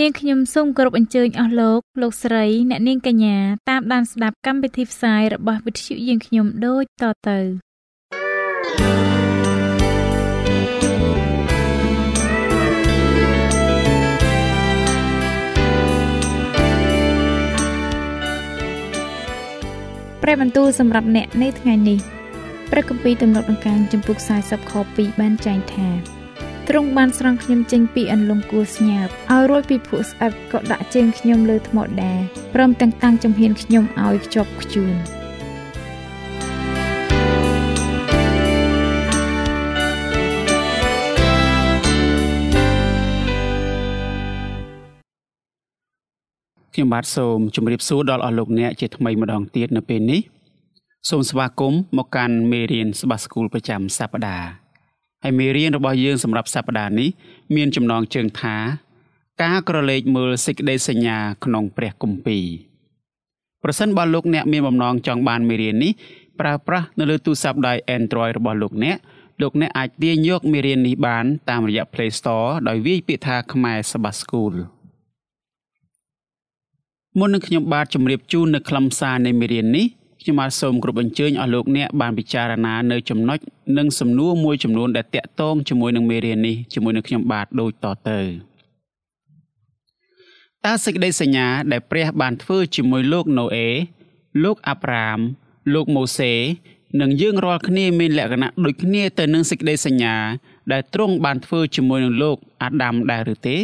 នាងខ្ញុំសូមគោរពអញ្ជើញអស់លោកលោកស្រីអ្នកនាងកញ្ញាតាមដានស្ដាប់កម្មវិធីផ្សាយរបស់វិទ្យុយើងខ្ញុំដូចតទៅព្រះបន្ទូលសម្រាប់អ្នកនៅថ្ងៃនេះព្រះគម្ពីរទំនុកដង្កើងចំពុក40ខ2បានចែងថា ទ្រង់បានស្រង់ខ្ញុំចេញពីអន្លង់គួស្ញាបឲ្យរួចពីភក់ស្អិតក៏ដាក់ជើងខ្ញុំលើថ្មដាព្រមទាំងតាំងចំហៀនខ្ញុំឲ្យខ្ជាប់ខ្ជួនខ្ញុំបាទសូមជម្រាបសួរដល់អស់លោកអ្នកជាថ្មីម្ដងទៀតនៅពេលនេះ សូមស្វាគមន៍មកកាន់មេរៀនស្បាស្គូលប្រចាំសប្ដាហ៍ ហើយមេរៀនរបស់យើងសម្រាប់សប្តាហ៍នេះមានចំណងជើងថា ការក្រឡេកមើលសេចក្តីសញ្ញាក្នុងព្រះគម្ពីរប្រសិនបើលោកអ្នកមានបំណងចង់បានមេរៀននេះប្រើប្រាស់នៅលើទូរស័ព្ទដៃ Android របស់លោកអ្នកលោកអ្នកអាចទាញយកមេរៀននេះបានតាមរយៈ Play Store ដោយវាយពាក្យថាខ្មែរសបាស្គូលមុននឹងខ្ញុំបាទជម្រាបជូននៅខ្លឹមសារនៃមេរៀននេះ ខ្ញុំបាទសូមគោរពអញ្ជើញអស់លោកអ្នកបានពិចារណានៅចំណុចនិងសំណួរមួយចំនួនដែលតាក់ទងជាមួយនឹងមេរៀននេះជាមួយនឹងខ្ញុំបាទដូចតទៅតើសេចក្តីសញ្ញាដែលព្រះបានធ្វើជាមួយលោកណូអេលោកអាប់រ៉ាម លោកម៉ូសេនិងយើងរាល់គ្នាមានលក្ខណៈដូចគ្នាទៅនឹងសេចក្តីសញ្ញា ដែលទ្រង់បានធ្វើជាមួយនឹងលោកអាដាមដែរឬទេ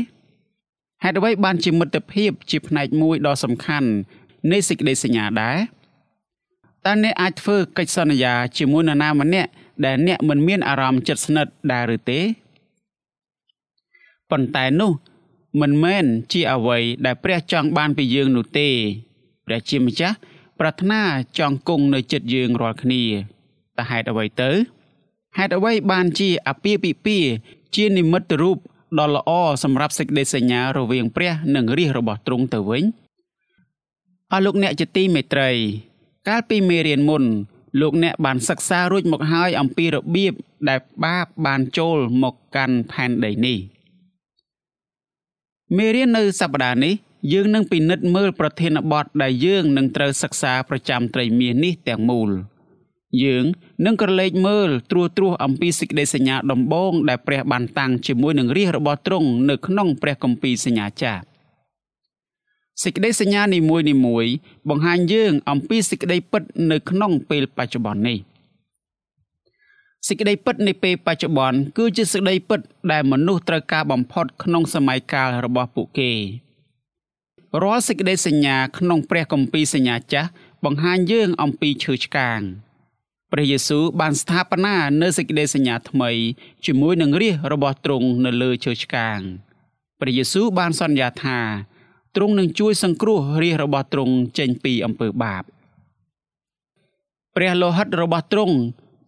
ហេតុអ្វីបានជាមិត្តភាពជាផ្នែកមួយដ៏សំខាន់នៃសេចក្តីសញ្ញាដែរ តើអ្នកអាចធ្វើកិច្ចសន្យាជាមួយនរណាម្នាក់ដែលអ្នកមិនមានអារម្មណ៍ជិតស្និទ្ធដែរឬទេប៉ុន្តែនោះមិនមែនជាអ្វីដែលព្រះចង់បានពីយើងនោះទេព្រះជាម្ចាស់ប្រាថ្នាចង់គង់នៅចិត្តយើងរាល់គ្នាតើហេតុអ្វីទៅហេតុអ្វីបានជាអាពាហ៍ពិពាហ៍ជានិមិត្តរូបដ៏ល្អសម្រាប់សេចក្តីសញ្ញារវាងព្រះនិងរាជរបស់ទ្រង់ទៅវិញអស់លោកអ្នកជាទីមេត្រី កាលពីមេរៀនមុន លោកអ្នកបានសិក្សារួចមកហើយអំពីរបៀបដែលបាបបានចូលមកកាន់ផែនដីនេះមេរៀននៅសប្តាហ៍នេះយើងនឹងពិនិត្យមើលប្រធានបទដែលយើងនឹងត្រូវសិក្សាប្រចាំត្រីមាសនេះទាំងមូលយើងនឹងក្រឡេកមើលត្រួសត្រាសអំពីសេចក្តីសញ្ញាដំបូងដែលព្រះបានតាំងជាមួយនឹងរាជរបស់ទ្រង់នៅក្នុងព្រះគម្ពីរសញ្ញាចាស់ សេចក្តីសញ្ញានីមួយនីមួយបង្ហាញយើងអំពីសេចក្តីពិតនៅក្នុងពេលបច្ចុប្បន្ននេះសេចក្តីពិតនៃពេលបច្ចុប្បន្នគឺជាសេចក្តីពិតដែលមនុស្សត្រូវការបំផុតក្នុងសម័យកាលរបស់ពួកគេរាល់សេចក្តីសញ្ញាក្នុងព្រះគម្ពីរសញ្ញាចាស់បង្ហាញយើងអំពីឈើឆ្កាងព្រះយេស៊ូវបានស្ថាបនានៅសេចក្តីសញ្ញាថ្មីជាមួយនឹងរាជរបស់ទ្រង់នៅលើឈើឆ្កាងព្រះយេស៊ូវបានសន្យាថា ទ្រង់នឹងជួយសង្គ្រោះរាជរបស់ទ្រង់ចេញពីអំពើបាបព្រះលោហិតរបស់ទ្រង់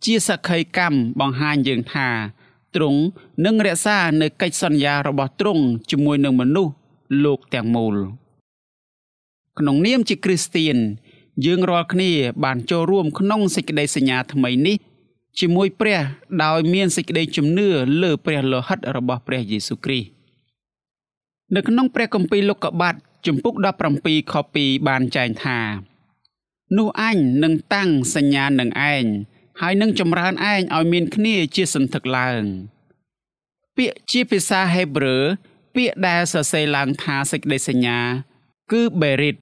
ជាសក្ខីកម្មបង្ហាញយើងថាទ្រង់នឹងរក្សានៅកិច្ចសន្យារបស់ទ្រង់ជាមួយនឹងមនុស្សលោកទាំងមូលក្នុងនាមជាគ្រីស្ទៀនយើងរាល់គ្នាបានចូលរួមក្នុងសេចក្តីសញ្ញាថ្មីនេះជាមួយព្រះដោយមានសេចក្តីជំនឿលើព្រះលោហិតរបស់ព្រះយេស៊ូវគ្រីស្ទ នៅក្នុងព្រះគម្ពីរលោកុបាតជំពូក17ខ2បានចែងថានោះអញនឹងតាំងសញ្ញានឹងឯងហើយនឹងចម្រើនឯងឲ្យមានគ្នាជាសន្ធឹកឡើងពាក្យជាភាសាហេប្រឺពាក្យដែលសរសេរឡើងថាសេចក្តីសញ្ញា គឺបេរិត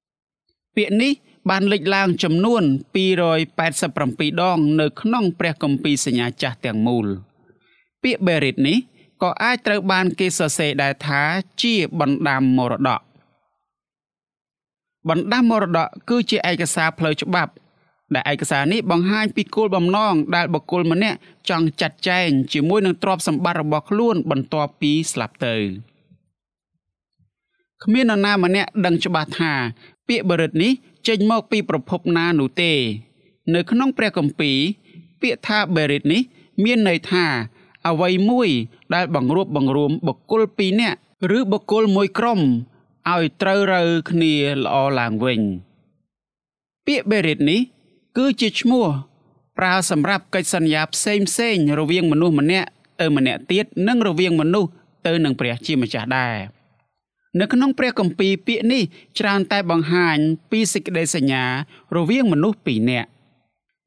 ពាក្យនេះបានលេចឡើងចំនួន287ដង នៅក្នុងព្រះគម្ពីរសញ្ញាចាស់ទាំងមូលពាក្យបេរិតនេះ ក៏អាចត្រូវបានគេសរសេរដែរថាជាបណ្ដាំមរតកបណ្ដាំមរតកគឺជាឯកសារផ្លូវច្បាប់ដែលឯកសារនេះបង្ហាញពីគោលបំណងដែលបុគ្គលម្នាក់ចង់ចាត់ចែងជាមួយនឹងទ្រព្យសម្បត្តិរបស់ខ្លួនបន្ទាប់ពីស្លាប់ទៅគ្មាននរណាម្នាក់ដឹងច្បាស់ថា ពាក្យបរិទ្ធនេះចេញមកពីប្រភពណានោះទេ នៅក្នុងព្រះគម្ពីរពាក្យថាបរិទ្ធនេះ មានន័យថា អ្វីមួយដែលបង្រួបបង្រួមបុគ្គលពីរនាក់ឬបុគ្គលមួយក្រុមឲ្យត្រូវរើគ្នាល្អឡើងវិញ ពាក្យបរិទ្ធនេះ គឺជាឈ្មោះប្រើសម្រាប់កិច្ចសន្យាផ្សេងផ្សេងរវាងមនុស្សម្នាក់ទៅម្នាក់ទៀតនិងរវាងមនុស្សទៅនឹងព្រះជាម្ចាស់ដែរនៅក្នុងព្រះគម្ពីរពាក្យនេះច្រើនតែបង្ហាញពីសេចក្តីសញ្ញារវាងមនុស្សពីរនាក់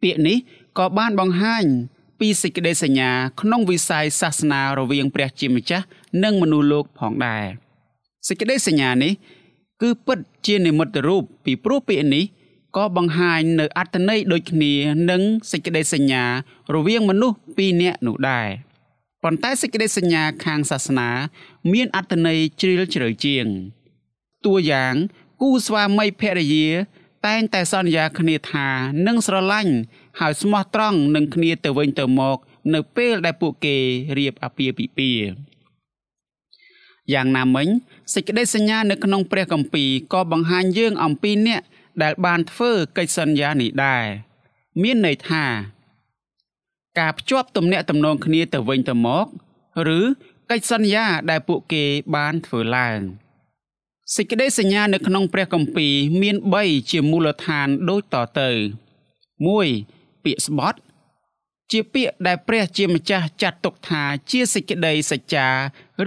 ពាក្យនេះក៏បានបង្ហាញ ពីសេចក្តីសញ្ញា ក្នុងវិស័យសាសនារវាងព្រះជាម្ចាស់និងមនុស្សលោកផងដែរសេចក្តីសញ្ញានេះ គឺពិតជានិមិត្តរូបពីព្រោះពាក្យនេះក៏បង្ហាញនៅអត្ថន័យដូចគ្នានឹងសេចក្តីសញ្ញា រវាងមនុស្សពីរនាក់នោះដែរប៉ុន្តែសេចក្តីសញ្ញាខាងសាសនា មានអត្ថន័យជ្រាលជ្រៅជាងតួយ៉ាង គូស្វាមីភរិយា តែងតែសន្យាគ្នាថានឹងស្រឡាញ់ ហើយស្មោះត្រង់នឹងគ្នាទៅវិញទៅមក នៅពេលដែលពួកគេរៀបអាពាហ៍ពិពាហ៍យ៉ាងណាមិញសេចក្តីសញ្ញានៅក្នុងព្រះគម្ពីរក៏បង្ហាញយើងអំពីអ្នកដែលបានធ្វើកិច្ចសន្យានេះដែរមានន័យថា ការភ្ជាប់ទំនាក់ទំនងគ្នាទៅវិញទៅមក ឬកិច្ចសន្យាដែលពួកគេបានធ្វើឡើងសេចក្តីសញ្ញានៅក្នុងព្រះគម្ពីរមាន3ជាមូលដ្ឋានដូចតទៅ1 ពាក្យស្បត់ជាពាក្យដែលព្រះជាម្ចាស់ចាត់ទុកថាជាសេចក្តីសច្ចា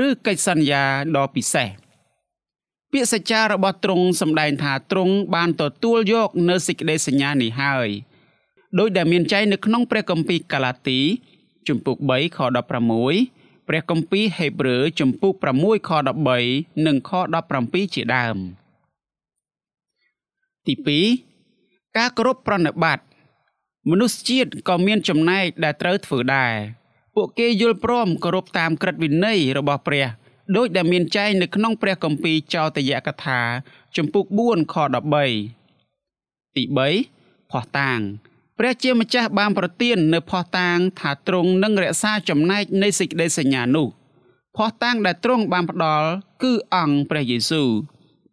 ឬកិច្ចសន្យាដ៏ពិសេសពាក្យសច្ចារបស់ទ្រង់សម្ដែងថាទ្រង់បានទទួលយកនៅសេចក្តីសញ្ញានេះហើយដោយដែលមានចែងនៅក្នុងព្រះគម្ពីរកាឡាទីជំពូក3ខ16ព្រះគម្ពីរហេព្រើរជំពូក6ខ13និងខ17ជាដើមទី2ការគោរពប្រណិប័ត មនុស្សជាតិក៏មានចំណែកដែលត្រូវធ្វើដែរពួកគេយល់ព្រមគោរពតាមក្រឹតវិន័យរបស់ព្រះដោយដែលមានចែងនៅក្នុងព្រះគម្ពីរចោទយកថាជំពូក4ខ13ទី3ផោះតាងព្រះជាម្ចាស់បានប្រទាននៅផោះតាង ថាទ្រង់នឹងរក្សាចំណែកនៃសេចក្តីសញ្ញានោះផោះតាងដែលទ្រង់បានផ្ដល់គឺអង្គព្រះយេស៊ូវ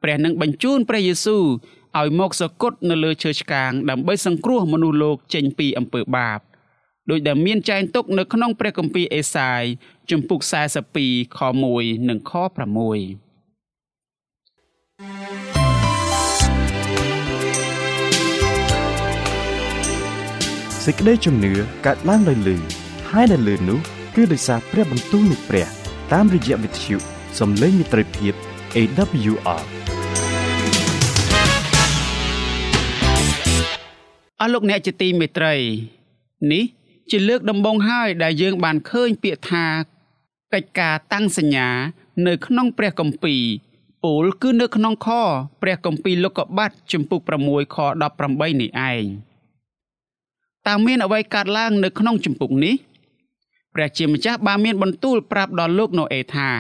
ព្រះនឹងបញ្ជូនព្រះយេស៊ូវ ឲ្យមកសគត់នៅលើឈើឆ្កាងដើម្បីសង្គ្រោះមនុស្សលោកចេញពីអំពើបាបដោយដែលមានចែងទុកនៅក្នុងព្រះគម្ពីរអេសាយជំពូក42ខ1និងខ6សេចក្តីជំនឿកើតឡើងដោយលឺហើយដែលលឺនោះគឺដោយសារព្រះបន្ទូលនៃព្រះតាមរយៈវិទ្យុសំឡេងមិត្តភាព AWR ស់លោកអ្នកជាទីមេត្រីនេះជាលើកដំបូងហើយដែលយើងបានឃើញពាក្យថាកិច្ចការតាំងសញ្ញា នៅក្នុងព្រះគម្ពីរពោលគឺនៅក្នុងខព្រះគម្ពីរលោកុបាតជំពូក6ខ18នេះឯងតើមានអ្វីកើតឡើងនៅក្នុងជំពូកនេះព្រះជាម្ចាស់បានមានបន្ទូលប្រាប់ដល់លោកណូអេថា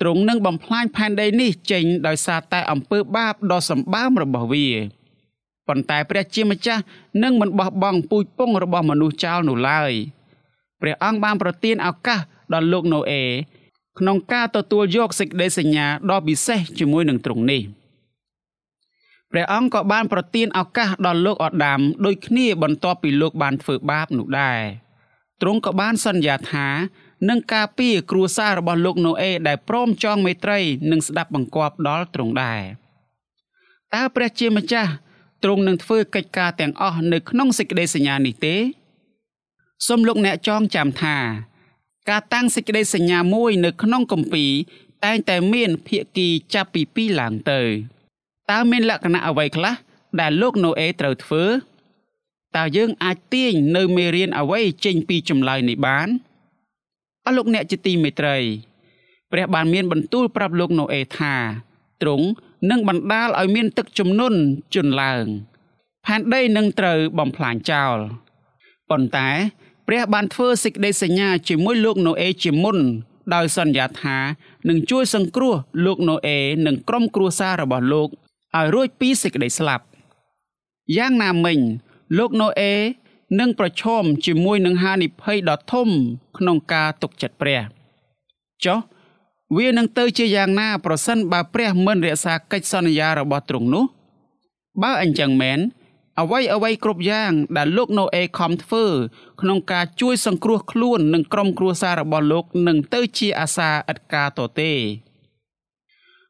ទ្រង់នឹងបំផ្លាញផែនដីនេះចេញដោយសារតែអំពើបាបដ៏សម្បើមរបស់វា ប៉ុន្តែព្រះជាម្ចាស់នឹងមិនបោះបង់ពូជពងរបស់មនុស្សចោលនោះឡើយព្រះអង្គបានប្រទានឱកាសដល់លោកណូអេក្នុងការទទួលយកសេចក្តីសញ្ញាដ៏ពិសេសជាមួយនឹងទ្រង់នេះព្រះអង្គក៏បានប្រទានឱកាសដល់លោកអដាមដូចគ្នាបន្ទាប់ពីលោកបានធ្វើបាបនោះដែរទ្រង់ក៏បានសន្យាថានឹងការពារគ្រួសាររបស់លោកណូអេដែលព្រមចងមេត្រីនិងស្ដាប់បង្គាប់ដល់ទ្រង់ដែរតើព្រះជាម្ចាស់ ទ្រង់នឹងធ្វើកិច្ចការទាំងអស់នៅក្នុងសេចក្តីសញ្ញានេះទេសូមលោកអ្នកចងចាំថា ការតាំងសេចក្តីសញ្ញាមួយនៅក្នុងគម្ពីរតែងតែមានភាគីចាប់ពី2ឡើងទៅតើមានលក្ខណៈអ្វីខ្លះដែលលោកណូអេត្រូវធ្វើតើយើងអាចទាញនៅមេរៀនអ្វីចេញពីចម្លើយនេះបានអស់លោកអ្នកជាទីមេត្រី ព្រះបានមានបន្ទូលប្រាប់លោកណូអេថាទ្រង់ នឹងបណ្ដាលឲ្យមានទឹកជំនន់ជន់ឡើងផែនដីនឹងត្រូវបំផ្លាញចោលប៉ុន្តែព្រះបានធ្វើសេចក្តីសញ្ញាជាមួយលោកណូអេជាមុនដោយសន្យាថានឹងជួយសង្គ្រោះលោកណូអេនិងក្រុមគ្រួសាររបស់លោកឲ្យរួចពីសេចក្តីស្លាប់យ៉ាងណាមិញលោកណូអេនឹងប្រឈមជាមួយនឹងហានិភ័យដ៏ធំក្នុងការទុកចិត្តព្រះចុះ វានឹងទៅជាយ៉ាងណាប្រសិនបើព្រះមិនរក្សាកិច្ចសន្យារបស់ទ្រង់នោះ បើអញ្ចឹងមែនអ្វីអ្វីគ្រប់យ៉ាងដែលលោកណូអេខំធ្វើក្នុងការជួយសង្គ្រោះខ្លួននិងក្រុមគ្រួសាររបស់លោកនឹងទៅជាអាសាឥតការតទេ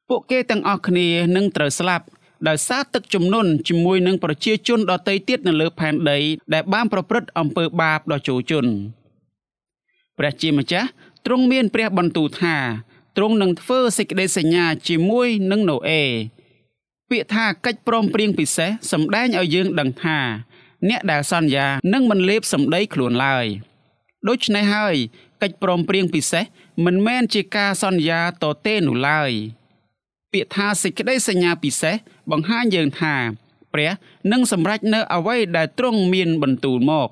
ពួកគេទាំងអស់គ្នានឹងត្រូវស្លាប់ដោយសារទឹកជំនន់ជាមួយនឹងប្រជាជនដទៃទៀតនៅលើផែនដី ដែលបានប្រព្រឹត្តអំពើបាបដ៏ជោជន់ព្រះជាម្ចាស់ទ្រង់មានព្រះបន្ទូលថា ទ្រង់នឹងធ្វើសេចក្តីសញ្ញាជាមួយនឹងណូអេពាក្យថាកិច្ចព្រមព្រៀងពិសេសសម្ដែងឲ្យយើងដឹងថា អ្នកដែលសន្យានឹងមិនលេបសម្ដីខ្លួនឡើយដូច្នេះហើយកិច្ចព្រមព្រៀងពិសេសមិនមែនជាការសន្យាតទេនោះឡើយពាក្យថាសេចក្តីសញ្ញាពិសេសបង្ហាញយើងថាព្រះនឹងសម្រេចនៅអ្វីដែលទ្រង់មានបន្ទូលមក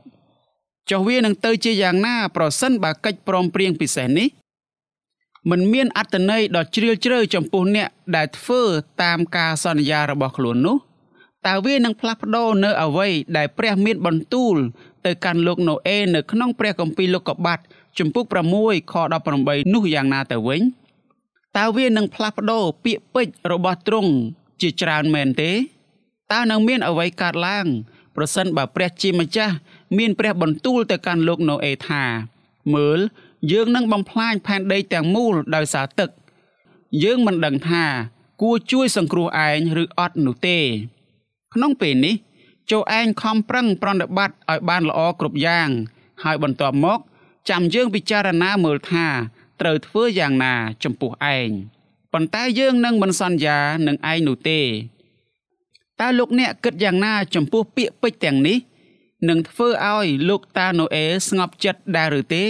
ចុះវានឹងទៅជាយ៉ាងណា ប្រសិនបើកិច្ចព្រមព្រៀងពិសេសនេះ មិនមានអត្តន័យដ៏ជ្រាលជ្រៅចំពោះអ្នកដែលធ្វើតាមការសន្យារបស់ខ្លួននោះតើវានឹងផ្លាស់ប្ដូរនៅអ្វីដែលព្រះមានបន្ទូលទៅកាន់លោកណូអេនៅក្នុងព្រះគម្ពីរលោកុបាតជំពូក6ខ18នោះយ៉ាងណាទៅវិញតើវានឹងផ្លាស់ប្ដូរពាក្យពេចន៍របស់ទ្រង់ជាច្រើនមែនទេតើនឹងមានអ្វីកើតឡើងប្រសិនបើព្រះជាម្ចាស់មានព្រះបន្ទូលទៅកាន់លោកណូអេថាមើល យើងនឹងបំផ្លាញផែនដីទាំងមូលដោយសារទឹក យើងមិនដឹងថា គួរជួយសង្គ្រោះឯងឬអត់នោះទេ ក្នុងពេលនេះចូលឯងខំប្រឹងប្រតិបត្តិឲ្យបានល្អគ្រប់យ៉ាង ហើយបន្ទាប់មក ចាំយើងពិចារណាមើលថាត្រូវធ្វើយ៉ាងណាចំពោះឯងប៉ុន្តែយើងនឹងមិនសន្យានឹងឯងនោះទេតើលោកអ្នកគិតយ៉ាងណាចំពោះពាក្យពេចន៍ទាំងនេះនឹងធ្វើឲ្យលោកតាណូអេស្ងប់ចិត្តដែរឬទេ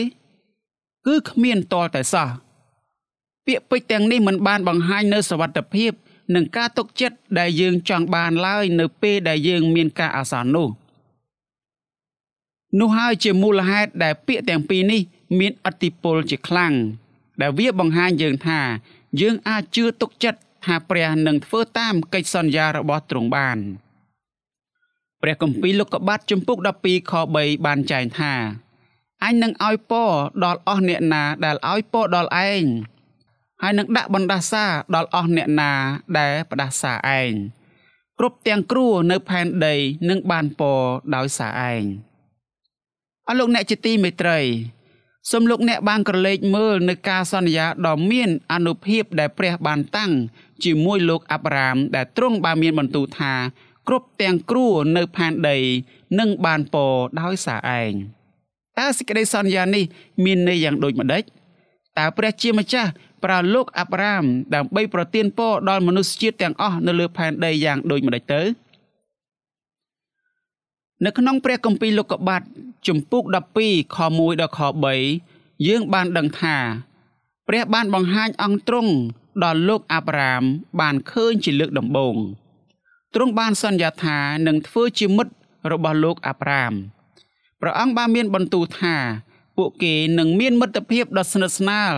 គឺគ្មានតលតែសោះពាក្យពេចន៍ទាំងនេះមិនបានបង្ហាញនៅសវត្ថភាពនិងការទុកចិត្តដែលយើងចង់បានឡើយនៅពេលដែលយើងមានការអាសន្ននោះនោះហើយជាមូលហេតុដែលពាក្យទាំងពីរនេះ មានអតិពលជាខ្លាំងដែលវាបង្ហាញយើងថា យើងអាចជឿទុកចិត្តថាព្រះនឹងធ្វើតាមកិច្ចសន្យារបស់ទ្រង់បានព្រះគម្ពីរលោកុបាតជំពូក12ខ3បានចែងថា អញនឹងឲ្យពរដល់អស់អ្នកណាដែលឲ្យពរដល់ឯងហើយនឹងដាក់បណ្ដាសាដល់អស់អ្នកណាដែលផ្ដាសាឯងគ្រប់ទាំងគ្រួនៅផែនដីនឹងបានពរដោយសារឯងអស់លោកអ្នកជាទីមេត្រីសូមលោកអ្នកបានក្រឡេកមើលនៅការសន្យាដ៏មានអនុភាពដែលព្រះបានតាំងជាមួយលោកអាប់រ៉ាមដែលទ្រង់បានមានបន្ទូលថាគ្រប់ទាំងគ្រួនៅផែនដីនឹងបានពរដោយសារឯង តើសេចក្តីសន្យានេះមានន័យយ៉ាងដូចម្ដេចតើព្រះជាម្ចាស់ប្រើលោកអាប់រ៉ាមដើម្បីប្រទានពរដល់មនុស្សជាតិទាំងអស់នៅលើផែនដីយ៉ាងដូចម្ដេចទៅនៅក្នុងព្រះគម្ពីរលោកុបាតជំពូក12ខ1ដល់ខ3យើងបានដឹងថា ព្រះបានបង្ហាញអង្គទ្រង់ដល់លោកអាប់រ៉ាមបានឃើញជាលើកដំបូងទ្រង់បានសន្យាថានឹងធ្វើជាមិត្តរបស់លោកអាប់រ៉ាម ព្រះអង្គបានមានបន្ទូលថា ពួកគេនឹងមានមិត្តភាពដ៏ស្និទ្ធស្នាល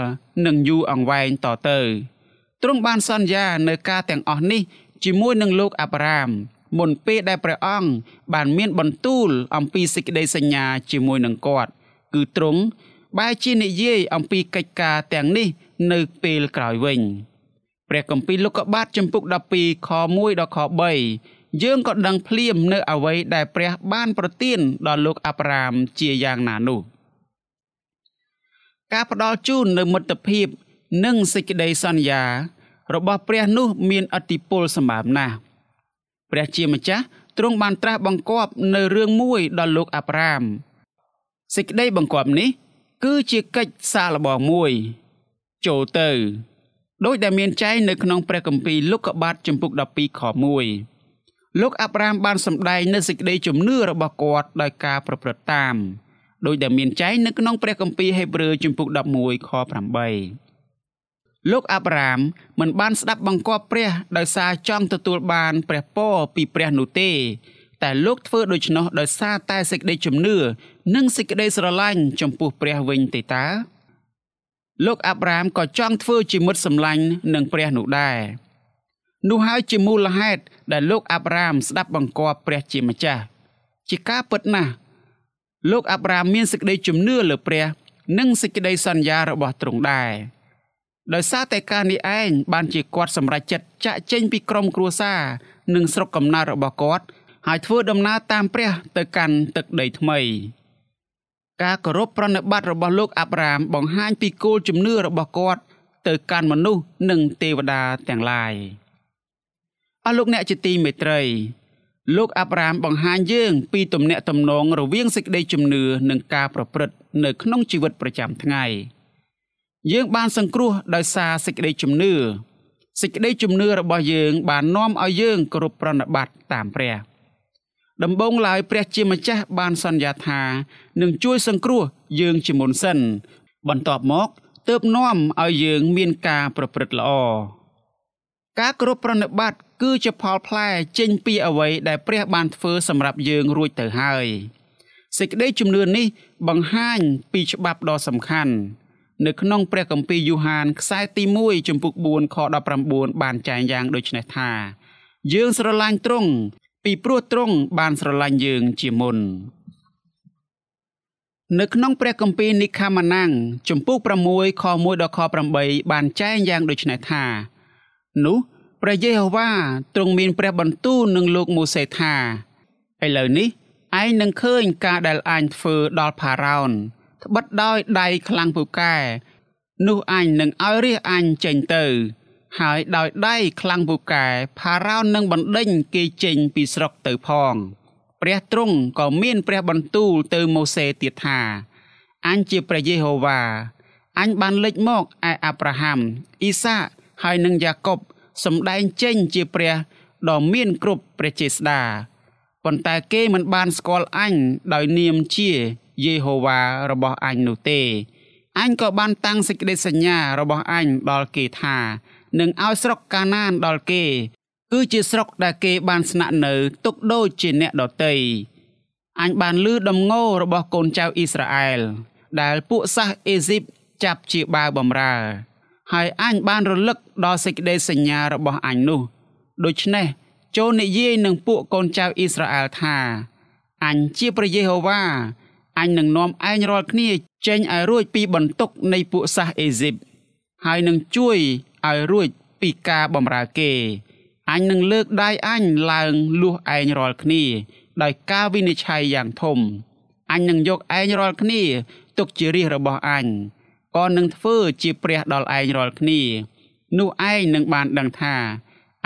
និងយូរអង្វែងតទៅទ្រង់បានសន្យានៅការទាំងអស់នេះជាមួយនឹងលោកអាប់រ៉ាមមុនពេលដែលព្រះអង្គបានមានបន្ទូលអំពីសេចក្តីសញ្ញាជាមួយនឹងគាត់គឺទ្រង់បែរជានិយាយអំពីកិច្ចការទាំងនេះនៅពេលក្រោយវិញព្រះគម្ពីរលោកុបាទចំពុក12ខ1ដល់ខ3 យើងក៏ដឹងភ្លាមនៅអ្វីដែលព្រះបានប្រទានដល់លោកអាប់រ៉ាមជាយ៉ាងណានោះការផ្ដល់ជូននៅមិត្តភាព និងសេចក្តីសន្យា របស់ព្រះនោះមានអតិពលសម្បើមណាស់ព្រះជាម្ចាស់ទ្រង់បានត្រាស់បង្គាប់នៅរឿងមួយដល់លោកអាប់រ៉ាមសេចក្តីបង្គាប់នេះ គឺជាកិច្ចសាកល្បងមួយចូលទៅដោយដែលមានចែងនៅក្នុងព្រះគម្ពីរលោកុបាទចំពុក12ខ1 លោកអាប់រ៉ាមបានសម្ដែងនូវសេចក្តីជំនឿរបស់គាត់ដោយការប្រព្រឹត្តតាមដោយដែលមានចែងនៅក្នុងព្រះគម្ពីរហេព្រើរចំពុក11ខ8លោកអាប់រ៉ាមមិនបានស្ដាប់បង្គាប់ព្រះដោយសារចង់ទទួលបានព្រះពរពីព្រះនោះទេ តែលោកធ្វើដូច្នោះដោយសារតែសេចក្តីជំនឿនិងសេចក្តីស្រឡាញ់ចំពោះព្រះវិញទេតាលោកអាប់រ៉ាមក៏ចង់ធ្វើជាមិត្តសម្លាញ់នឹងព្រះនោះដែរ នោះហើយជាមូលហេតុដែលលោកអាប់រ៉ាមស្ដាប់បង្គាប់ព្រះជាម្ចាស់ជាការពិតណាស់លោកអាប់រ៉ាមមានសេចក្តីជំនឿលើព្រះ និងសេចក្តីសន្យារបស់ទ្រង់ដែរដោយសារតែការនេះឯងបានជាគាត់សម្រេចចិត្តចាក់ចេញពីក្រុមគ្រួសារនិងស្រុកកំណើតរបស់គាត់ហើយធ្វើដំណើរតាមព្រះទៅកាន់ទឹកដីថ្មី ការគោរពប្រណិប័តរបស់លោកអាប់រ៉ាមបង្ហាញពីគោលជំនឿរបស់គាត់ទៅកាន់មនុស្សនិងទេវតាទាំងឡាយ អស់លោកអ្នកជាទីមេត្រីលោកអាប់រ៉ាមបង្ហាញយើង ពីទំនាក់ទំនងរវាងសេចក្តីជំនឿនិងការប្រព្រឹត្តនៅក្នុងជីវិតប្រចាំថ្ងៃយើងបានសង្គ្រោះដោយសារសេចក្តីជំនឿសេចក្តីជំនឿរបស់យើង បាននាំឲ្យយើងគោរពប្រណិប័តតាមព្រះដំបូងឡើយព្រះជាម្ចាស់បានសន្យាថានឹងជួយសង្គ្រោះយើងជាមុនសិន បន្ទាប់មកទើបនាំឲ្យយើងមានការប្រព្រឹត្តល្អ ការគោរពប្រណិប័តគឺជាផលផ្លែចេញពីអ្វីដែលព្រះបានធ្វើសម្រាប់យើងរួចទៅហើយសេចក្តីជំនឿនេះបង្ហាញពីច្បាប់ដ៏សំខាន់នៅក្នុងព្រះគម្ពីរយូហានខ្សែទី1ចំពុក4ខ19បានចែងយ៉ាងដូចនេះថា យើងស្រឡាញ់ទ្រង់ពីព្រោះទ្រង់បានស្រឡាញ់យើងជាមុននៅក្នុងព្រះគម្ពីរនិខាម៉ាណាំងចំពុក6ខ1ដល់ខ8បានចែងយ៉ាងដូចនេះថា នោះ ព្រះយេហូវ៉ាទ្រង់មានព្រះបន្ទូលនឹងលោកម៉ូសេថាឥឡូវនេះឯងនឹងឃើញការដែលអញធ្វើដល់ផារ៉ោនត្បិតដោយដៃខ្លាំងពូកែនោះអញនឹងឲ្យរះអញចេញទៅ ហើយដោយដៃខ្លាំងពូកែផារ៉ោននឹងបណ្ដេញគេចេញពីស្រុកទៅផងព្រះទ្រង់ក៏មានព្រះបន្ទូលទៅម៉ូសេទៀតថាអញជាព្រះយេហូវ៉ាអញបានលេចមកឯអាប់រ៉ាហាំអ៊ីសាហើយនិងយ៉ាកុប សម្ដែងចេញជាព្រះដ៏មានគ្រប់ព្រះចេស្តាប៉ុន្តែគេមិនបានស្គាល់អញដោយនាមជាយេហូវ៉ារបស់អញនោះទេអញក៏បានតាំងសេចក្តីសញ្ញារបស់អញដល់គេថានឹងឲ្យស្រុកកាណានដល់គេ គឺជាស្រុកដែលគេបានស្នាក់នៅទុកដូចជាអ្នកដតីអញបានលឺដំងោរបស់កូនចៅអ៊ីស្រាអែលដែលពួកសាសអេស៊ីបចាប់ជាបាវបំរើ ហើយអញបានរលឹកដល់សេចក្តីសញ្ញារបស់អញនោះដូច្នេះចូលនិយាយនឹងពួកកូនចៅអ៊ីស្រាអែលថាអញជាព្រះយេហូវ៉ាអញនឹងនាំឯងរាល់គ្នាចេញឲ្យរួចពីបន្ទុកនៃពួកសាសអេស៊ីបហើយនឹងជួយឲ្យរួចពីការបំរើគេអញនឹងលើកដៃអញឡើងលួសឯងរាល់គ្នា ដោយការវិនិច្ឆ័យយ៉ាងធំអញនឹងយកឯងរាល់គ្នាទុកជារាជរបស់អញ ក៏នឹងធ្វើជាព្រះដល់ឯងរាល់គ្នា នោះឯងនឹងបានដឹងថា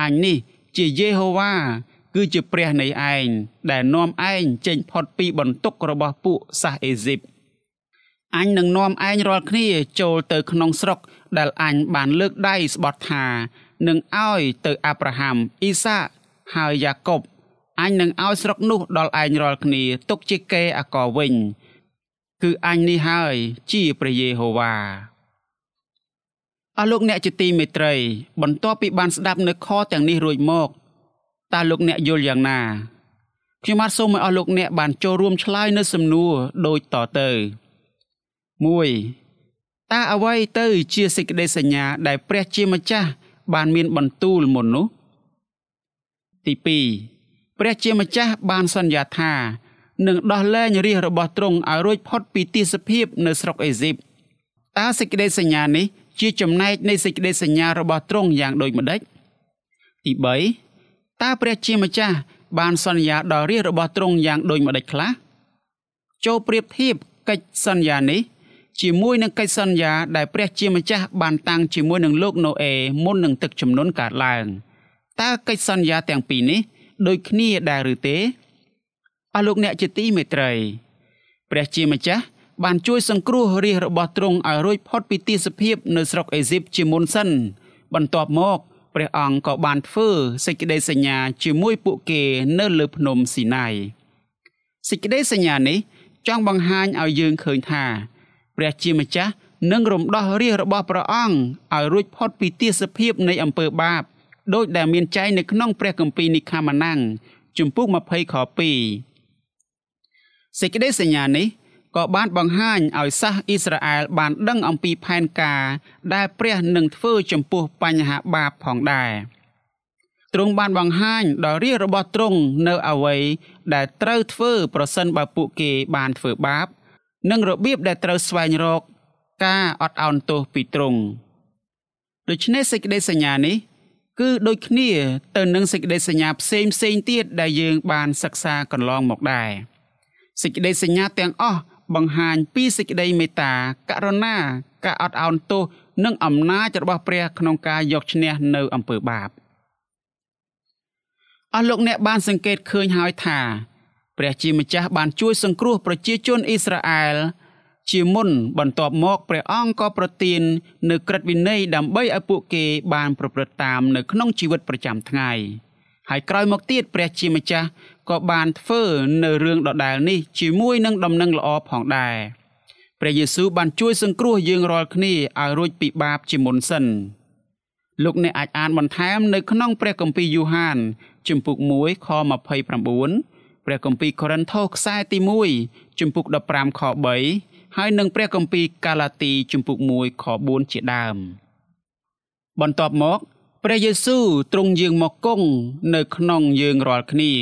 អញនេះជាយេហូវ៉ាគឺជាព្រះនៃឯងដែលនាំឯងចេញផុតពីបន្ទុករបស់ពួកសាសអេស៊ីបអញនឹងនាំឯងរាល់គ្នាចូលទៅក្នុងស្រុកដែលអញបានលើកដៃស្បត់ថានឹងឲ្យទៅអាប់រ៉ាហាំអ៊ីសាហើយយ៉ាកុបអញនឹងឲ្យស្រុកនោះដល់ឯងរាល់គ្នាទុកជាកេរអកវិញ គឺអញនេះហើយជាព្រះយេហូវ៉ាអស់លោកអ្នកជាទីមេត្រី បន្ទាប់ពីបានស្ដាប់នៅខទាំងនេះរួចមកតើលោកអ្នកយល់យ៉ាងណាខ្ញុំបាទសូមឲ្យអស់លោកអ្នកបានចូលរួមឆ្លើយនៅសំណួរដូចតទៅ1តើអ្វីទៅជាសេចក្តីសញ្ញាដែលព្រះជាម្ចាស់បានមានបន្ទូលមុននោះទី2ព្រះជាម្ចាស់បានសន្យាថា នឹងដោះលែងរាជរបស់ទ្រង់ឲ្យរួចផុតពីទាសភាពនៅស្រុកអេស៊ីបតើសេចក្តីសញ្ញានេះជាចំណែកនៃសេចក្តីសញ្ញារបស់ទ្រង់យ៉ាងដូចម្ដេចទី3តើព្រះជាម្ចាស់បានសន្យាដល់រាជរបស់ទ្រង់យ៉ាងដូចម្ដេចខ្លះចូលប្រៀបធៀបកិច្ចសន្យានេះជាមួយនឹងកិច្ចសន្យាដែលព្រះជាម្ចាស់បានតាំងជាមួយនឹងលោកណូអេមុននឹងទឹកជំនន់កើតឡើងតើកិច្ចសន្យាទាំងពីរនេះដូចគ្នាដែរឬទេ អស់លោកអ្នកជាទីមេត្រីព្រះជាម្ចាស់បានជួយសង្គ្រោះរាជរបស់ទ្រង់ឲ្យរួចផុតពីទាសភាពនៅស្រុកអេស៊ីបជាមុនសិន បន្ទាប់មកព្រះអង្គក៏បានធ្វើសេចក្តីសញ្ញាជាមួយពួកគេនៅលើភ្នំស៊ីណាយសេចក្តីសញ្ញានេះចង់បង្ហាញឲ្យយើងឃើញថាព្រះជាម្ចាស់នឹងរំដោះរាជរបស់ព្រះអង្គឲ្យរួចផុតពីទាសភាពនៃអំពើបាបដោយដែលមានចែងនៅក្នុងព្រះគម្ពីរនិខាម៉ានាំងជំពូក20ខ2 សេចក្តីសញ្ញានេះក៏បានបង្ហាញឲ្យសាសអ៊ីស្រាអែលបានដឹងអំពីផែនការដែលព្រះនឹងធ្វើចំពោះបញ្ហាបាបផងដែរទ្រង់បានបង្ហាញដល់រាជរបស់ទ្រង់នៅអ្វីដែលត្រូវធ្វើប្រសិនបើពួកគេបានធ្វើបាប និងរបៀបដែលត្រូវស្វែងរក ការអត់ឱនទោសពីទ្រង់ដូច្នេះសេចក្តីសញ្ញានេះ គឺដូចគ្នាទៅនឹងសេចក្តីសញ្ញាផ្សេងផ្សេងទៀតដែលយើងបានសិក្សាកន្លងមកដែរ សេចក្តីសញ្ញាទាំងអស់បង្ហាញពីសេចក្តីមេត្តាករុណាការអត់ឱនទោសនិងអំណាចរបស់ព្រះក្នុងការយកឈ្នះនៅអំពើបាបអស់លោកអ្នកបានសង្កេតឃើញហើយថា ព្រះជាម្ចាស់បានជួយសង្គ្រោះប្រជាជនអ៊ីស្រាអែលជាមុនបន្ទាប់មកព្រះអង្គក៏ប្រទាននៅក្រឹតវិន័យដើម្បីឲ្យពួកគេបានប្រព្រឹត្តតាមនៅក្នុងជីវិតប្រចាំថ្ងៃ ហើយក្រោយមកទៀតព្រះជាម្ចាស់ក៏បានធ្វើនៅរឿងដដែលនេះជាមួយនឹងដំណឹងល្អផងដែរព្រះយេស៊ូវបានជួយសង្គ្រោះយើងរាល់គ្នាឲ្យរួចពីបាបជាមុនសិនលោកអ្នកអាចអានបន្ថែមនៅក្នុងព្រះគម្ពីរយូហានជំពូក1ខ29ព្រះគម្ពីរកូរិនថូសខ្សែទី1ជំពូក15ខ3ហើយនិងព្រះគម្ពីរកាឡាទីជំពូក1ខ4ជាដើមបន្ទាប់មក ព្រះយេស៊ូវទ្រង់យាងមកគង់នៅក្នុងយើងរាល់គ្នា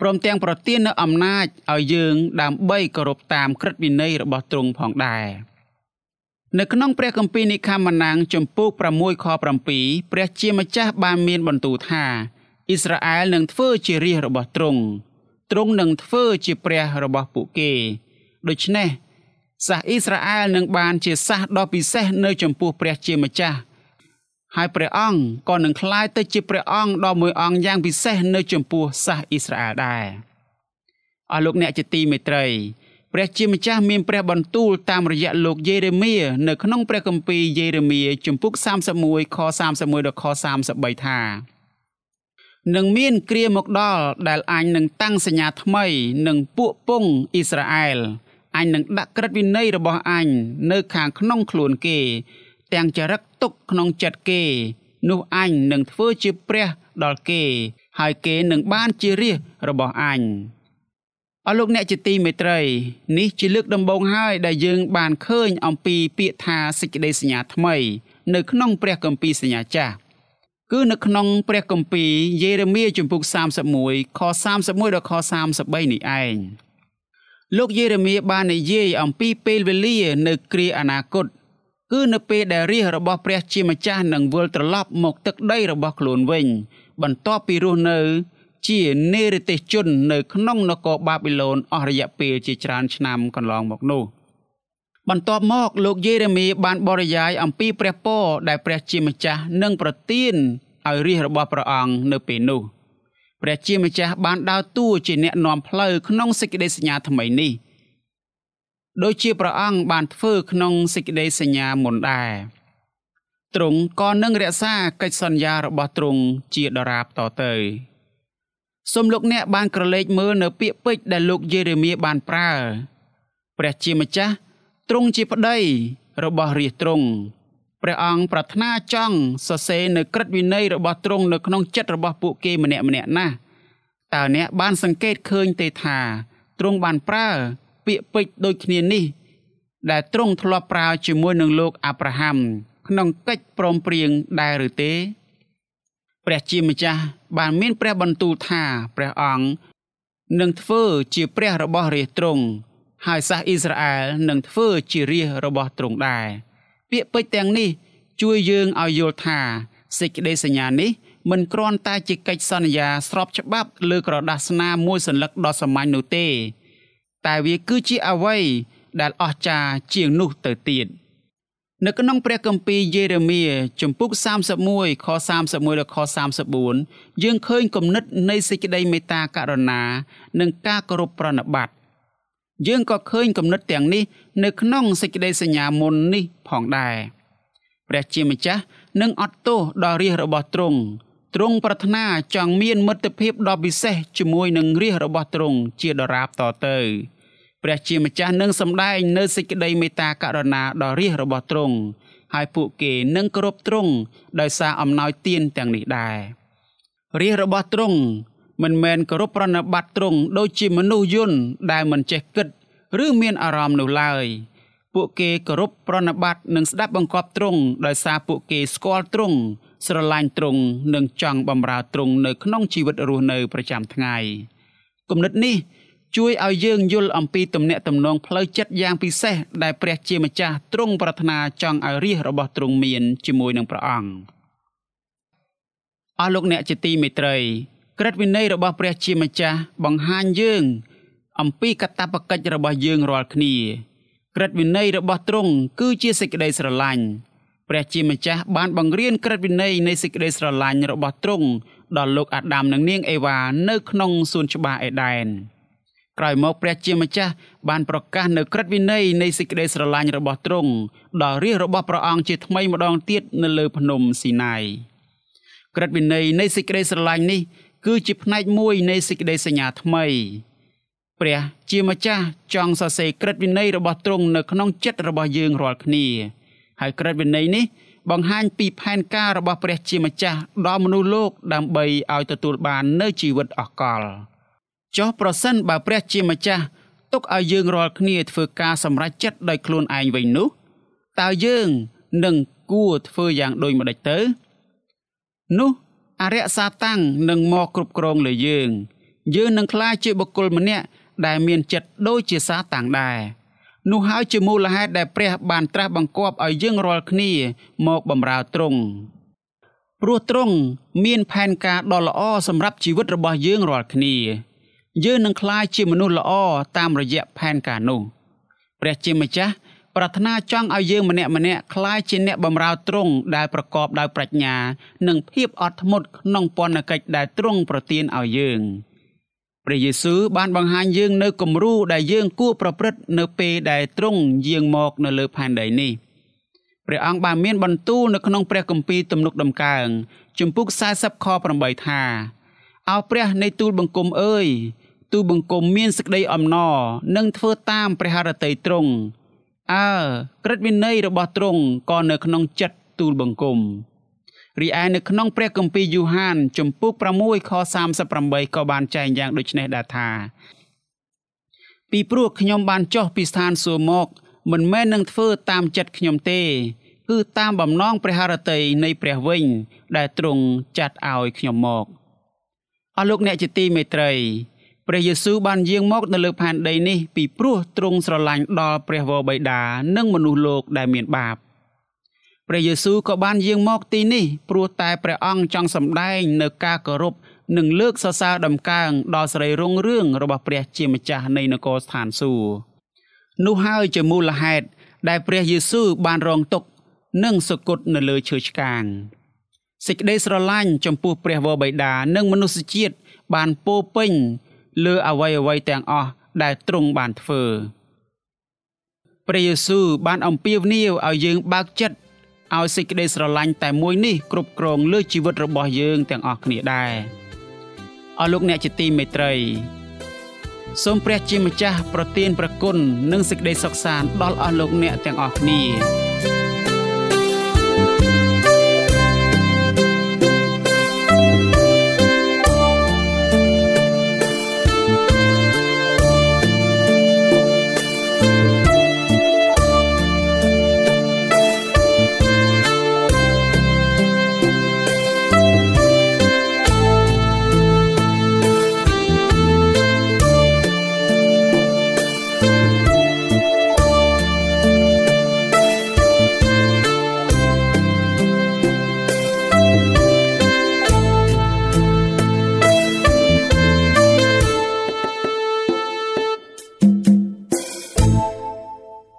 ព្រមទាំងប្រទាននូវអំណាចឲ្យយើងដើម្បីគោរពតាមក្រឹតវិន័យរបស់ទ្រង់ផងដែរនៅក្នុងព្រះគម្ពីរនិខាម៉ានាំងចំពោះ6ខ7ព្រះជាម្ចាស់បានមានបន្ទូលថាអ៊ីស្រាអែលនឹងធ្វើជារាជរបស់ទ្រង់ទ្រង់នឹងធ្វើជាព្រះរបស់ពួកគេដូច្នេះសាសអ៊ីស្រាអែលនឹងបានជាសាសដ៏ពិសេសនៅចំពោះព្រះជាម្ចាស់ ហើយព្រះអង្គក៏នឹងក្លាយទៅជាព្រះអង្គដ៏មួយអង្គយ៉ាងពិសេសនៅចំពោះសាសអ៊ីស្រាអែលដែរអស់លោកអ្នកជាទីមេត្រីព្រះជាម្ចាស់មានព្រះបន្ទូលតាមរយៈលោកយេរេមៀនៅក្នុងព្រះគម្ពីរយេរេមៀជំពូក31ខ31ដល់ខ33ថានឹងមានគ្រាមកដល់ដែលអញនឹងតាំងសញ្ញាថ្មីនឹងពួកពងអ៊ីស្រាអែលអញនឹងដាក់ក្រឹតវិន័យរបស់អញនៅខាងក្នុងខ្លួនគេ ទាំងចរិតទុកក្នុងចិត្តគេ នោះអញនឹងធ្វើជាព្រះដល់គេ ហើយគេនឹងបានជារាជរបស់អញអរលោកអ្នកជាទីមេត្រីនេះជាលើកដំបូងហើយដែលយើងបានឃើញអំពីពាក្យថាសេចក្តីសញ្ញាថ្មី នៅក្នុងព្រះគម្ពីរសញ្ញាចាស់គឺនៅក្នុងព្រះគម្ពីរយេរេមៀជំពូក31ខ31ដល់ខ33នេះឯងលោកយេរេមៀបាននិយាយអំពីពេលវេលានៅគ្រាអនាគត គឺនៅពេលដែលរាជរបស់ព្រះជាម្ចាស់នឹងវិលត្រឡប់មកទឹកដីរបស់ខ្លួនវិញ បន្ទាប់ពីរស់នៅ ជានេរទេសជននៅក្នុងនគរបាប៊ីឡូនអស់រយៈពេលជាច្រើនឆ្នាំកន្លងមកនោះបន្ទាប់មកលោកយេរេមៀបានបរិយាយអំពីព្រះពរដែលព្រះជាម្ចាស់នឹងប្រទានឲ្យរាជរបស់ព្រះអង្គនៅពេលនោះព្រះជាម្ចាស់បានដើរតួជាអ្នកនាំផ្លូវក្នុងសេចក្តីសញ្ញាថ្មីនេះ ដូចជាព្រះអង្គបានធ្វើក្នុងសេចក្តីសញ្ញាមុនដែរទ្រង់ក៏នឹងរក្សាកិច្ចសន្យារបស់ទ្រង់ជាដរាបតទៅសូមលោកអ្នកបានក្រឡេកមើលនៅពាក្យពេចន៍ដែលលោកយេរេមៀបានប្រើព្រះជាម្ចាស់ទ្រង់ជាប្តីរបស់រាជទ្រង់ព្រះអង្គប្រាថ្នាចង់សរសេរនៅក្រឹតវិន័យរបស់ទ្រង់នៅក្នុងចិត្តរបស់ពួកគេម្នាក់ម្នាក់ណាស់តើអ្នកបានសង្កេតឃើញទេថាទ្រង់បានប្រើ ពាក្យពេចន៍ដូចគ្នានេះ ដែលទ្រង់ធ្លាប់ប្រើជាមួយនឹងលោកអាប់រ៉ាហាំក្នុងកិច្ចព្រមព្រៀងដែរឬទេព្រះជាម្ចាស់បានមានព្រះបន្ទូលថាព្រះអង្គនឹងធ្វើជាព្រះរបស់រាជទ្រង់ហើយសាសអ៊ីស្រាអែលនឹងធ្វើជារាជរបស់ទ្រង់ដែរពាក្យពេចន៍ទាំងនេះ ជួយយើងឲ្យយល់ថាសេចក្តីសញ្ញានេះមិនគ្រាន់តែជាកិច្ចសន្យាស្របច្បាប់លើក្រដាសស្នាមួយសន្លឹកដ៏សាមញ្ញនោះទេ តែវាគឺជាអ្វីដែលអស្ចារ្យជាងនោះទៅទៀតនៅក្នុងព្រះគម្ពីរយេរេមៀជំពូក31ខ31ដល់ខ34យើងឃើញគំនិតនៃសេចក្តីមេត្តាករុណា និងការគោរពប្រណិប័តយើងក៏ឃើញគំនិតទាំងនេះ នៅក្នុងសេចក្តីសញ្ញាមុននេះផងដែរព្រះជាម្ចាស់នឹងអត់ទោសដល់រាជរបស់ទ្រង់ទ្រង់ប្រាថ្នាចង់មានមិត្តភាពដ៏ពិសេសជាមួយនឹងរាជរបស់ទ្រង់ជាដរាបតទៅ ព្រះជាម្ចាស់នឹងសម្ដែងនៅសេចក្តីមេត្តាករុណាដល់រាជរបស់ទ្រង់ហើយពួកគេនឹងគោរពទ្រង់ដោយសារអំណោយទានទាំងនេះដែររាជរបស់ទ្រង់មិនមែនគោរពប្រណិប័តទ្រង់ដូចជាមនុស្សយន្តដែលមិនចេះគិត ឬមានអារម្មណ៍នោះឡើយពួកគេគោរពប្រណិប័តនិងស្ដាប់បង្គាប់ទ្រង់ដោយសារពួកគេស្គាល់ទ្រង់ស្រឡាញ់ទ្រង់និងចង់បម្រើទ្រង់នៅក្នុងជីវិតរស់នៅប្រចាំថ្ងៃគំនិតនេះ ជួយឲ្យយើងយល់អំពីទំនាក់ទំនងផ្លូវចិត្តយ៉ាងពិសេសដែលព្រះជាម្ចាស់ទ្រង់ប្រាថ្នាចង់ឲ្យរាជរបស់ទ្រង់មានជាមួយនឹងព្រះអង្គអស់លោកអ្នកជាទីមេត្រីក្រឹតវិន័យរបស់ព្រះជាម្ចាស់បង្ហាញយើង អំពីកតបកិច្ចរបស់យើងរាល់គ្នាក្រឹតវិន័យរបស់ទ្រង់គឺជាសេចក្តីស្រឡាញ់ព្រះជាម្ចាស់បានបង្រៀនក្រឹតវិន័យនៃសេចក្តីស្រឡាញ់របស់ទ្រង់ដល់លោកអាដាមនិងនាងអេវ៉ានៅក្នុងសួនច្បារអេដែន ក្រោយមកព្រះជាម្ចាស់បានប្រកាសនៅក្រឹតវិន័យនៃសេចក្តីស្រឡាញ់របស់ទ្រង់ដល់រាជរបស់ព្រះអង្គជាថ្មីម្ដងទៀតនៅលើភ្នំស៊ីណាយក្រឹតវិន័យនៃសេចក្តីស្រឡាញ់នេះ គឺជាផ្នែកមួយនៃសេចក្តីសញ្ញាថ្មីព្រះជាម្ចាស់ចង់សរសេរក្រឹតវិន័យរបស់ទ្រង់នៅក្នុងចិត្តរបស់យើងរាល់គ្នា ហើយក្រឹតវិន័យនេះ បង្ហាញពីផែនការរបស់ព្រះជាម្ចាស់ដល់មនុស្សលោកដើម្បីឲ្យទទួលបាននូវជីវិតអកល ចុះប្រសិនបើព្រះជាម្ចាស់ទុកឲ្យយើងរាល់គ្នាធ្វើការសម្រេចចិត្តដោយខ្លួនឯងវិញនោះតើយើងនឹងគួរធ្វើយ៉ាងដូចម្តេចទៅនោះអរិយសាតាំងនឹងមកគ្រប់គ្រងលើយើង យើងនឹងក្លាយជាបុគ្គលម្នាក់ដែលមានចិត្តដូចជាសាតាំងដែរនោះហើយជាមូលហេតុដែលព្រះបានត្រាស់បង្គាប់ឲ្យយើងរាល់គ្នាមកបម្រើទ្រង់ព្រោះទ្រង់មានផែនការដ៏ល្អសម្រាប់ជីវិតរបស់យើងរាល់គ្នា យើងនឹងក្លាយជាមនុស្សល្អតាមរយៈផែនការនោះព្រះជាម្ចាស់ប្រាថ្នាចង់ឲ្យយើងម្នាក់ម្នាក់ក្លាយជាអ្នកបម្រើទ្រង់ដែលប្រកបដោយប្រាជ្ញា និងភាពអត់ធ្មត់ក្នុងពន្ធកិច្ចដែលទ្រង់ប្រទានឲ្យយើងព្រះយេស៊ូវបានបង្ហាញយើងនៅគំរូដែលយើងគួរប្រព្រឹត្តនៅពេលដែលទ្រង់យាងមកនៅលើផែនដីនេះព្រះអង្គបានមានបន្ទូលនៅក្នុងព្រះគម្ពីរទំនុកដំកើងជំពូក40ខ8ថាអោព្រះនៃទូលបង្គំអើយ ទូលបង្គំមានសេចក្តីអំណរនិងធ្វើតាមព្រះハរតីទ្រង់អើក្រឹតវិន័យរបស់ទ្រង់ក៏នៅក្នុងចិត្តទូលបង្គំរីឯនៅក្នុងព្រះគម្ពីរយូហានជំពូក6ខ38ក៏បានចែងយ៉ាងដូចនេះដែរថាពីព្រោះខ្ញុំបានចុះពីស្ថានសួគ៌មក មិនមែននឹងធ្វើតាមចិត្តខ្ញុំទេ គឺតាមបំណងព្រះハរតីនៃព្រះវិញ ដែលទ្រង់ចាត់ឲ្យខ្ញុំមកអស់លោកអ្នកជាទីមេត្រី ព្រះយេស៊ូវបានយាងមកនៅលើផែនដីនេះពីព្រោះទ្រង់ស្រឡាញ់ដល់ព្រះវរបិតានិងមនុស្សលោកដែលមានបាបព្រះយេស៊ូវក៏បានយាងមកទីនេះព្រោះតែព្រះអង្គចង់សម្ដែងនៅការគោរពនិងលើកសរសើរដំកើងដល់សេរីរុងរឿងរបស់ព្រះជាម្ចាស់នៃនគរស្ថានសួគ៌នោះហើយជាមូលហេតុដែលព្រះយេស៊ូវបានរងទុក្ខនិងសុគតនៅលើឈើឆ្កាងសេចក្តីស្រឡាញ់ចំពោះព្រះវរបិតានិងមនុស្សជាតិបានពោពេញ លើអវ័យអវ័យទាំងអស់ដែលទ្រង់បានធ្វើព្រះយេស៊ូវបានអំពាវនាវឲ្យយើងបើកចិត្តឲ្យសេចក្តីស្រឡាញ់តែមួយនេះគ្រប់គ្រងលើជីវិតរបស់យើងទាំងអស់គ្នាដែរអស់លោកអ្នកជាទីមេត្រីសូមព្រះជាម្ចាស់ប្រទានព្រះគុណនិងសេចក្តីសុខសាន្តដល់អស់លោកអ្នកទាំងអស់គ្នា